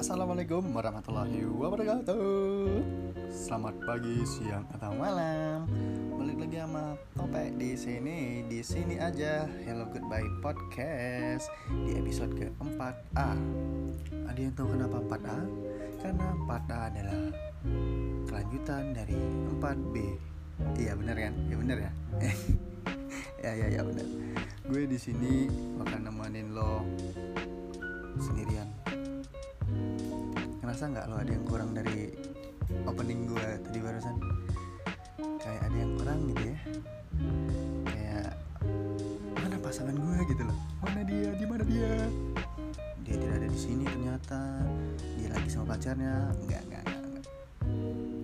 Assalamualaikum warahmatullahi wabarakatuh. Selamat pagi, siang, atau malam. Balik lagi sama Topek di sini Di sini aja. Hello Goodbye Podcast Di episode keempat A. Ada yang tahu kenapa 4A? Karena 4A adalah Kelanjutan dari 4B Iya bener kan? Ya bener ya? ya ya ya bener. Gue di sini bakal nemenin lo sendirian ngerasa nggak lo ada yang kurang dari opening gue tadi barusan? Kayak ada yang kurang gitu ya? Kayak mana pasangan gue gitu loh. Mana dia? Di mana dia? Dia tidak ada di sini ternyata. Dia lagi sama pacarnya. Nggak nggak nggak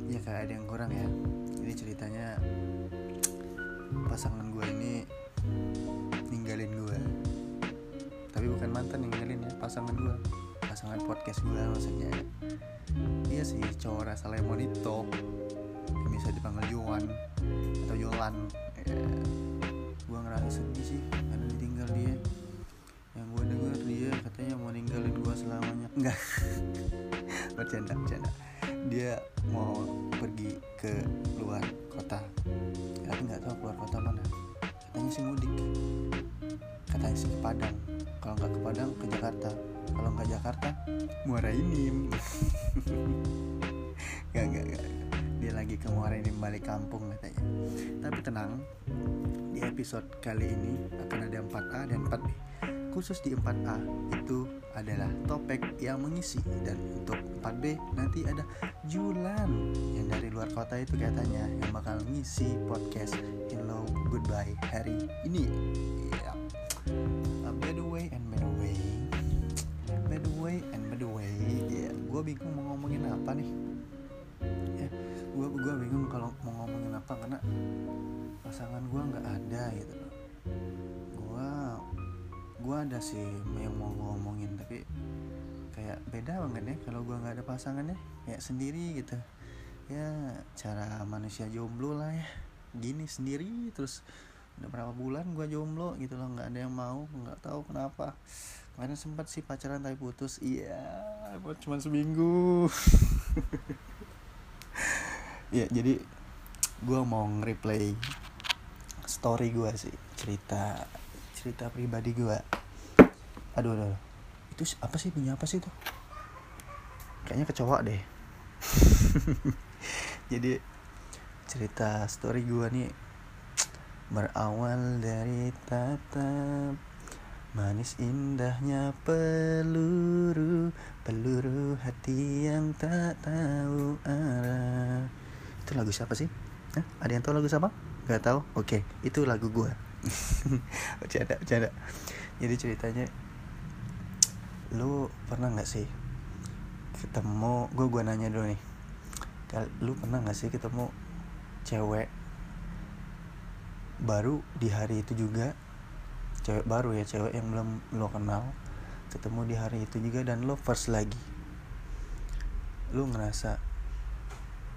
ya kayak ada yang kurang ya. Jadi ceritanya pasangan gue ini ninggalin gue tapi bukan mantan ninggalin ya pasangan gue pasangan podcast gue maksudnya. Dia sih cowok rasa lemonito yang bisa dipanggil Yuan atau Yolan ya, gue ngerasa sedih sih karena ditinggal dia. Yang gue denger dia katanya mau ninggalin gue selamanya. Enggak. Bercanda bercanda. Dia mau pergi ke luar kota. Tapi nggak tahu keluar kota mana. Katanya sih mudik. Katanya sih ke Padang kalau nggak ke Padang ke Jakarta. Kalau nggak Jakarta Muara Inim. Gak, gak, gak dia lagi ke Muara Inim balik kampung katanya. Tapi tenang di episode kali ini akan ada 4A dan 4B khusus di 4A itu adalah topik yang mengisi dan untuk 4B nanti ada Julan yang dari luar kota itu katanya yang bakal ngisi podcast Hello Goodbye hari ini bingung mau ngomongin apa nih. Ya gue bingung kalau mau ngomongin apa karena pasangan gue nggak ada gitu. Gue gue ada sih yang mau gue ngomongin tapi kayak beda banget ya kalau gue nggak ada pasangannya. Kayak sendiri gitu. Ya cara manusia jomblo lah ya. Gini sendiri terus udah berapa bulan gue jomblo gitu loh nggak ada yang mau nggak tahu kenapa kemarin sempat sih pacaran tapi putus. Iya buat cuma seminggu. Ya jadi gue mau nge-replay story gue sih cerita cerita pribadi gue aduh aduh, itu apa sih punya apa sih itu? Kayaknya kecoa deh. Jadi cerita story gue nih berawal dari tatap manis indahnya peluru peluru hati yang tak tahu arah. Itu lagu siapa sih? Hah? ada yang tahu lagu siapa? Nggak tahu? Oke itu lagu gue bercanda bercanda. Jadi ceritanya lu pernah nggak sih ketemu gue gue nanya dulu nih. Lu pernah nggak sih ketemu cewek baru di hari itu juga cewek baru ya cewek yang belum lo kenal ketemu di hari itu juga dan lo first lagi. Lo ngerasa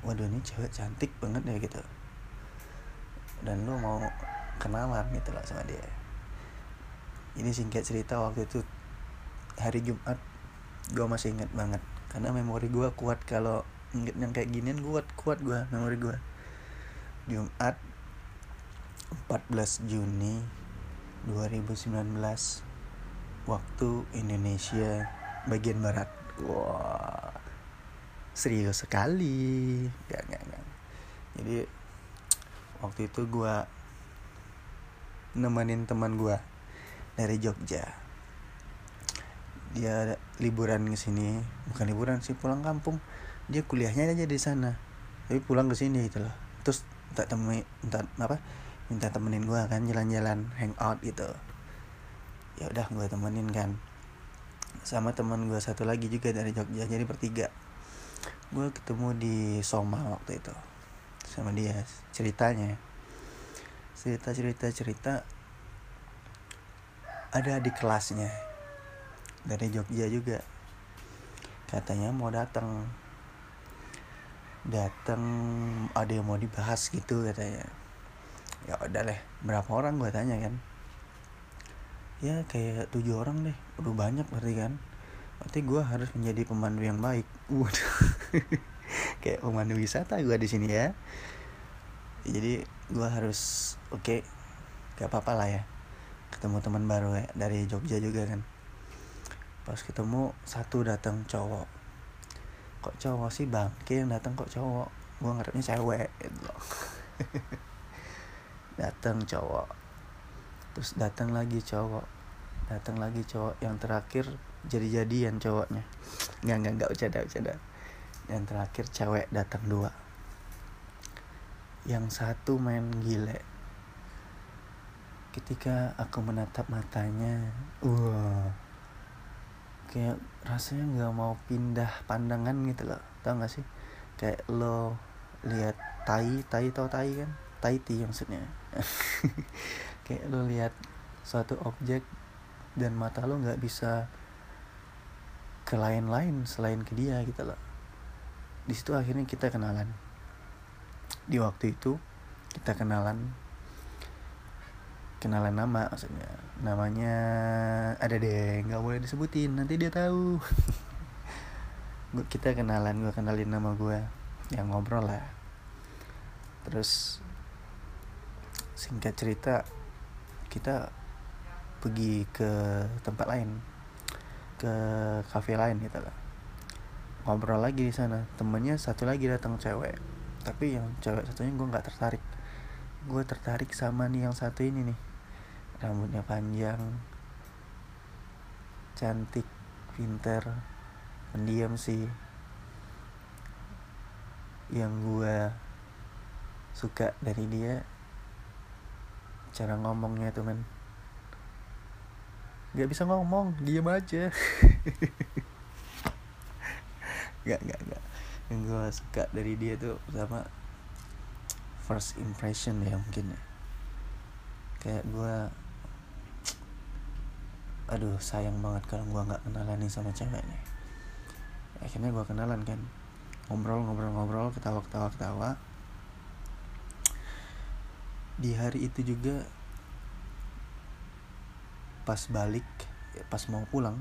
waduh ini cewek cantik banget ya gitu. Dan lo mau kenalan gitu lah sama dia. Ini singkat cerita waktu itu hari Jumat gue masih inget banget. Karena memori gue kuat kalau inget yang kayak ginian kuat kuat gue memori gue Jumat 14 Juni 2019 waktu Indonesia bagian barat. Wah serius sekali. Gak gak gak jadi waktu itu gue nemenin teman gue dari Jogja. Dia liburan ke sini. Bukan liburan sih pulang kampung. Dia kuliahnya aja di sana. Tapi pulang ke sini gitu loh. Terus tak temui entah apa minta temenin gue kan jalan-jalan hangout gitu. Ya udah gue temenin kan. Sama teman gue satu lagi juga dari Jogja jadi bertiga. Gue ketemu di Soma waktu itu sama dia ceritanya. Cerita cerita cerita ada di kelasnya dari Jogja juga. Katanya mau datang datang ada yang mau dibahas gitu katanya ya udah deh berapa orang gue tanya kan? Ya kayak tujuh orang deh. Udah banyak berarti kan? Berarti gue harus menjadi pemandu yang baik. Waduh. Kayak pemandu wisata gue di sini ya. Jadi gue harus oke okay, gak apa-apa lah ya. Ketemu teman baru ya dari Jogja juga kan. Pas ketemu satu datang cowok. Kok cowok sih? Bang yang datang kok cowok. Gue ngarepnya cewek. Gitu datang cowok. Terus datang lagi cowok. Datang lagi cowok. Yang terakhir jadi jadian cowoknya. Nggak nggak nggak bercanda bercanda. Yang terakhir cewek datang dua. Yang satu main gile. Ketika aku menatap matanya wah kayak rasanya nggak mau pindah pandangan gitu loh. Tau gak sih? Kayak lo lihat tai tai tau tai kan? Tai ti maksudnya kayak lo lihat suatu objek dan mata lo nggak bisa ke lain-lain selain ke dia gitu loh. Di situ akhirnya kita kenalan. Di waktu itu kita kenalan kenalan nama maksudnya. Namanya ada deh nggak boleh disebutin nanti dia tahu. Kita kenalan gue kenalin nama gue yang ngobrol lah. Terus singkat cerita kita pergi ke tempat lain ke kafe lain gitu lah. Ngobrol lagi di sana. Temennya satu lagi datang cewek. Tapi yang cewek satunya gue nggak tertarik. Gue tertarik sama nih yang satu ini nih. Rambutnya panjang cantik pinter pendiam sih. Yang gue suka dari dia cara ngomongnya tuh men. Nggak bisa ngomong diam aja. Nggak nggak nggak. Yang gue suka dari dia tuh sama first impression ya mungkin ya. Kayak gue aduh sayang banget kalau gue nggak kenalan nih sama cewek nih akhirnya gue kenalan kan. Ngobrol ngobrol ngobrol ketawa ketawa ketawa di hari itu juga pas balik pas mau pulang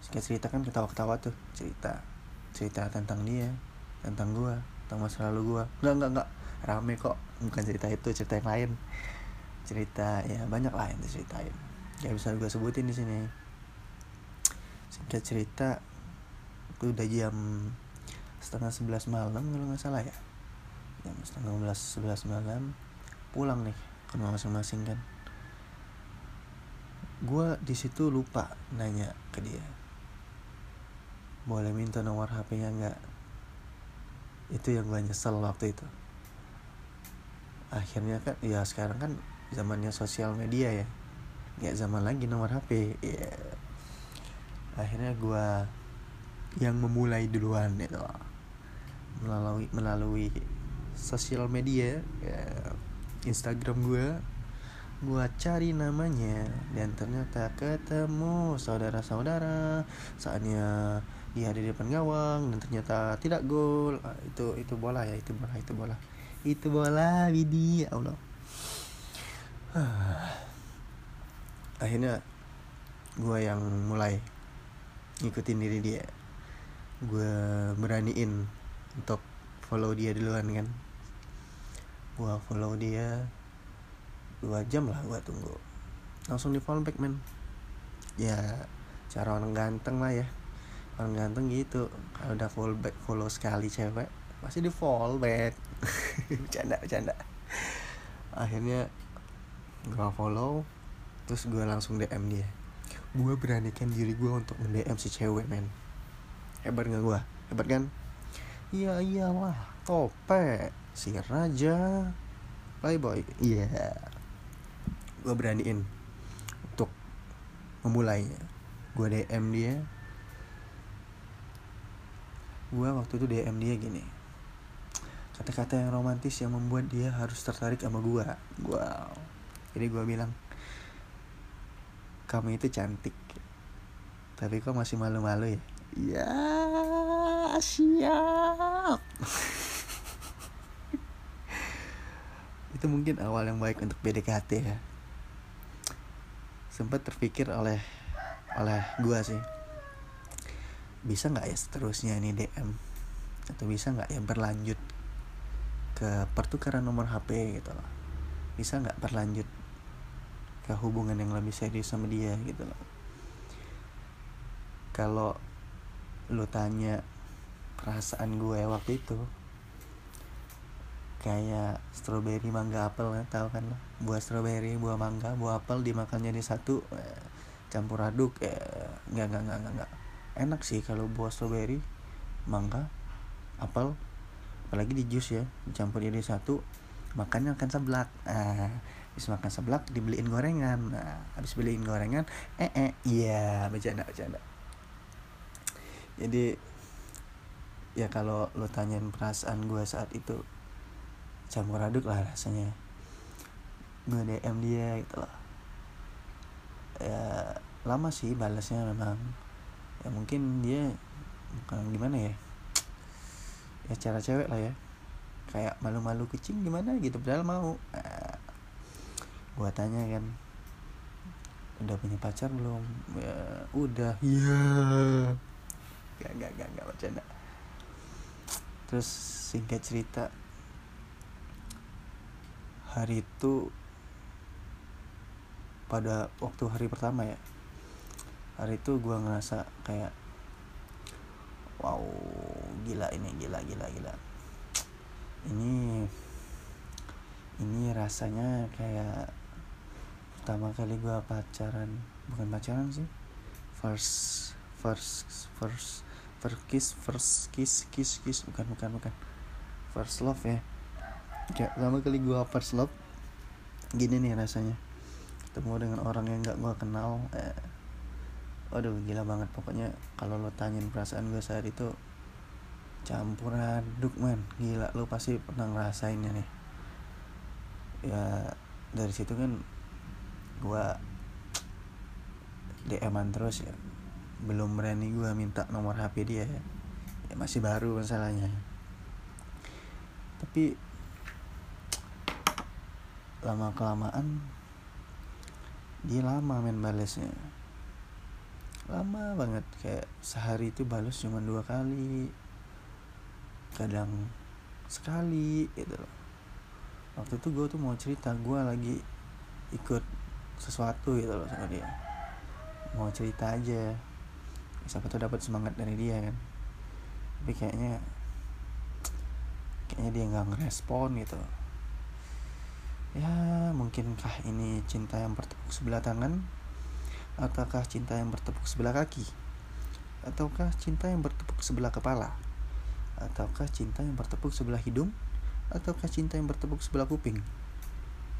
singkat cerita kan ketawa ketawa tuh cerita cerita tentang dia tentang gue tentang masa lalu gue nggak nggak nggak rame kok. Bukan cerita itu cerita yang lain. Cerita ya banyak lah yang diceritain. Gak bisa gue sebutin di sini. Singkat cerita itu udah jam setengah sebelas malam kalau nggak salah ya. Jam setengah belas sebelas malam pulang nih ke rumah masing-masing kan. Gue di situ lupa nanya ke dia boleh minta nomor HP-nya nggak? Itu yang gue nyesel waktu itu. Akhirnya kan ya sekarang kan zamannya sosial media ya nggak zaman lagi nomor HP ya akhirnya gue yang memulai duluan itu melalui melalui sosial media ya, Instagram gue gue cari namanya dan ternyata ketemu saudara-saudara. Saatnya dia di depan gawang dan ternyata tidak gol. Ah, itu itu bola ya itu bola itu bola. Itu bola Widi ya Allah. Akhirnya gue yang mulai ngikutin diri dia. Gue beraniin untuk follow dia duluan kan gue follow dia dua jam lah gue tunggu. Langsung di follow back men? Ya cara orang ganteng lah ya. Orang ganteng gitu. Kalau udah follow back follow sekali cewek pasti di follow back. Bercanda bercanda. Akhirnya gue follow terus gue langsung DM dia. Gue beranikan diri gue untuk nge-DM si cewek men. Hebat gak gue hebat kan? Iya iyalah. Tope si raja playboy. Iya. Yeah. gue beraniin untuk memulainya gue DM dia. Gue waktu itu DM dia gini kata-kata yang romantis yang membuat dia harus tertarik sama gue wow. Jadi gue bilang kamu itu cantik tapi kok masih malu-malu ya? Ya siap itu mungkin awal yang baik untuk PDKT ya. Sempat terpikir oleh oleh gua sih bisa nggak ya seterusnya ini DM atau bisa nggak ya berlanjut ke pertukaran nomor HP gitu loh. Bisa nggak berlanjut ke hubungan yang lebih serius sama dia gitu loh. Kalau lu tanya perasaan gue waktu itu kayak strawberry mangga apel ya tahu kan lo buah strawberry buah mangga buah apel dimakan jadi satu eh, campur aduk eh, nggak nggak nggak nggak enak sih kalau buah strawberry mangga apel apalagi di jus ya dicampur jadi satu makannya akan seblak. Ah habis makan seblak dibeliin gorengan. Nah habis beliin gorengan eh eh iya bercanda bercanda. Jadi ya kalau lo tanyain perasaan gue saat itu campur aduk lah rasanya. Gue DM dia gitu loh. Ya lama sih balasnya memang. Ya mungkin dia bukan gimana ya. Ya cara cewek lah ya. Kayak malu-malu kucing gimana gitu padahal mau. Nah, gua tanya kan udah punya pacar belum? Ya udah. Iya. Gak gak gak gak bercanda. Terus singkat cerita hari itu pada waktu hari pertama ya. Hari itu gue ngerasa kayak wow gila ini gila gila gila. Ini ini rasanya kayak pertama kali gue pacaran bukan pacaran sih first first first first kiss first kiss kiss kiss bukan bukan bukan first love ya kayak pertama kali gue first love. Gini nih rasanya. Ketemu dengan orang yang gak gue kenal eh, waduh gila banget. Pokoknya kalau lo tanyain perasaan gue saat itu campur aduk man gila. Lo pasti pernah ngerasainnya nih. Ya dari situ kan gue DM-an terus ya. Belum berani gue minta nomor HP dia ya, ya masih baru masalahnya. Tapi lama kelamaan dia lama main balesnya. Lama banget kayak sehari itu balas cuma dua kali kadang sekali gitu loh. Waktu itu gue tuh mau cerita gue lagi ikut sesuatu gitu loh sama dia. Mau cerita aja. Siapa tuh dapat semangat dari dia kan. Tapi kayaknya kayaknya dia nggak ngerespon gitu ya mungkinkah ini cinta yang bertepuk sebelah tangan? Ataukah cinta yang bertepuk sebelah kaki? Ataukah cinta yang bertepuk sebelah kepala? Ataukah cinta yang bertepuk sebelah hidung? Ataukah cinta yang bertepuk sebelah kuping?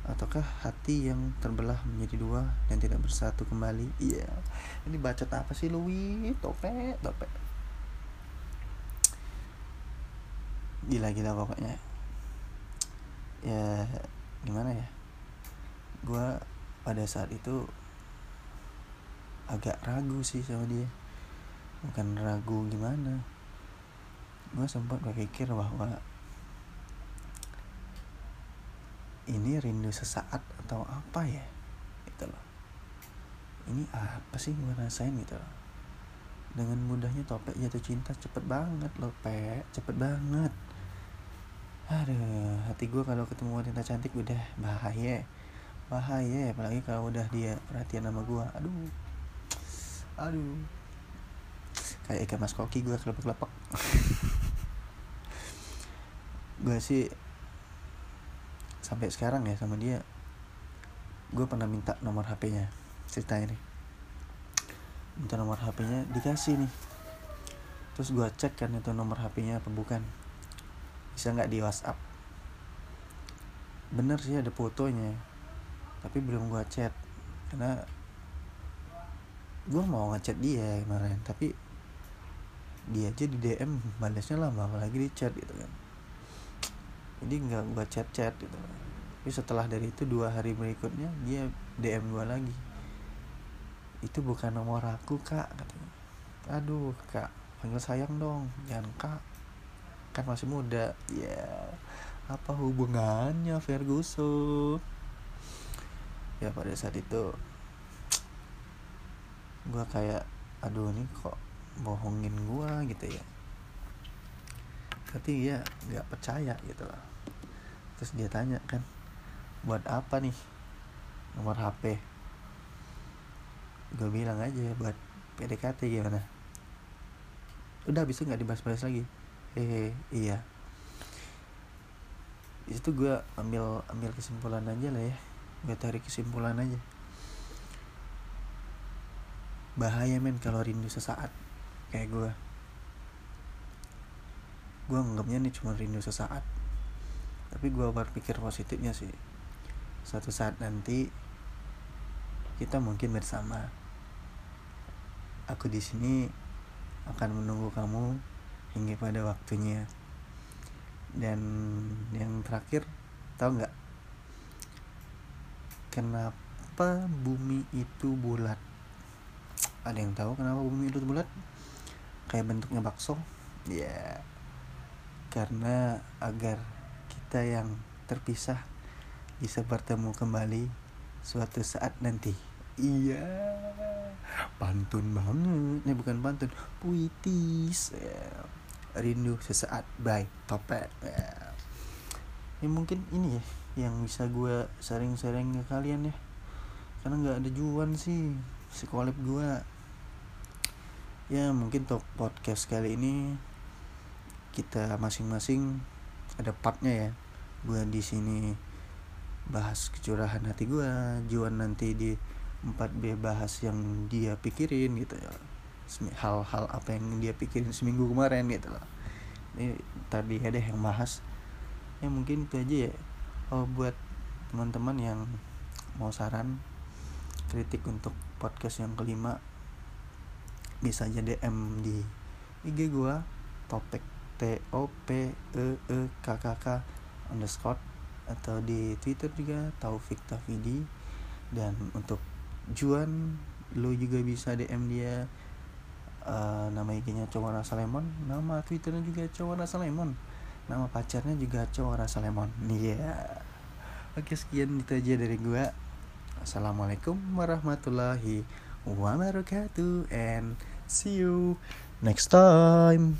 Ataukah hati yang terbelah menjadi dua dan tidak bersatu kembali? Iya. Yeah. ini baca apa sih Louis topet topet gila gila pokoknya. Ya gimana ya? Gue pada saat itu agak ragu sih sama dia. Bukan ragu gimana. Gue sempat berpikir bahwa ini rindu sesaat atau apa ya? Gitu loh. Ini apa sih gue rasain gitu loh. Dengan mudahnya topek jatuh cinta cepet banget loh pe. Cepet banget aduh hati gue kalau ketemu wanita cantik udah bahaya. Bahaya apalagi kalau udah dia perhatian sama gue aduh. Aduh. Kayak ikan mas koki gue kelepek-kelepek. Gue sih sampai sekarang ya sama dia gue pernah minta nomor hp-nya cerita ini minta nomor hp-nya dikasih nih. Terus gue cek kan itu nomor hp-nya apa bukan bisa nggak di WhatsApp? Bener sih ada fotonya tapi belum gua chat. Karena gua mau ngechat dia kemarin tapi dia aja di DM balasnya lama apalagi di chat gitu kan. Jadi nggak gua chat chat gitu. Tapi setelah dari itu dua hari berikutnya dia DM gua lagi. Itu bukan nomor aku kak katanya. Aduh kak panggil sayang dong jangan kak kan masih muda. Ya yeah. apa hubungannya Ferguson? Ya pada saat itu gue kayak aduh ini kok bohongin gua gitu ya. Tapi dia nggak percaya gitu loh terus dia tanya kan buat apa nih? Nomor HP gue bilang aja buat PDKT gimana? Udah itu nggak dibahas-bahas lagi hehe iya. Itu gue ambil ambil kesimpulan aja lah ya. Gue tarik kesimpulan aja. Bahaya men kalau rindu sesaat. Kayak gue gue anggapnya nih cuma rindu sesaat. Tapi gue berpikir positifnya sih. Suatu saat nanti kita mungkin bersama. Aku di sini akan menunggu kamu hingga pada waktunya. Dan yang terakhir tahu nggak? Kenapa bumi itu bulat? Ada yang tahu kenapa bumi itu bulat? Kayak bentuknya bakso? Ya yeah karena agar kita yang terpisah bisa bertemu kembali suatu saat nanti. Iya. Pantun banget. Ini bukan pantun puitis. ya. Rindu sesaat. By topet. Ya. ya mungkin ini ya yang bisa gue sering-sering ke kalian ya. Karena nggak ada juan sih sekolip gue ya mungkin untuk podcast kali ini kita masing-masing ada partnya ya. Gue di sini bahas kecurahan hati gue Juan nanti di 4B bahas yang dia pikirin gitu ya hal-hal apa yang dia pikirin seminggu kemarin gitu loh. Ini tadi ada yang bahas. Ya mungkin itu aja ya. Oh buat teman-teman yang mau saran kritik untuk podcast yang kelima bisa aja DM di IG gue topik T O P E E K K K underscore atau di Twitter juga Taufik Tafidi. Dan untuk Juan lo juga bisa DM dia uh, nama IG-nya Cowok Rasa Lemon nama Twitternya juga Cowok Rasa Lemon nama pacarnya juga Cowok Rasa Lemon. Iya. Yeah. oke sekian itu aja dari gua. Assalamualaikum warahmatullahi wabarakatuh and see you next time